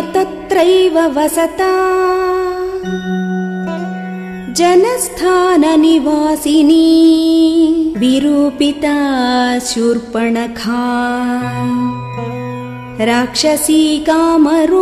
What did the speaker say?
तत्रैव वसता। जनस्थाननिवासिनी विरूपिता शूर्पणखा। राक्षसी कामरू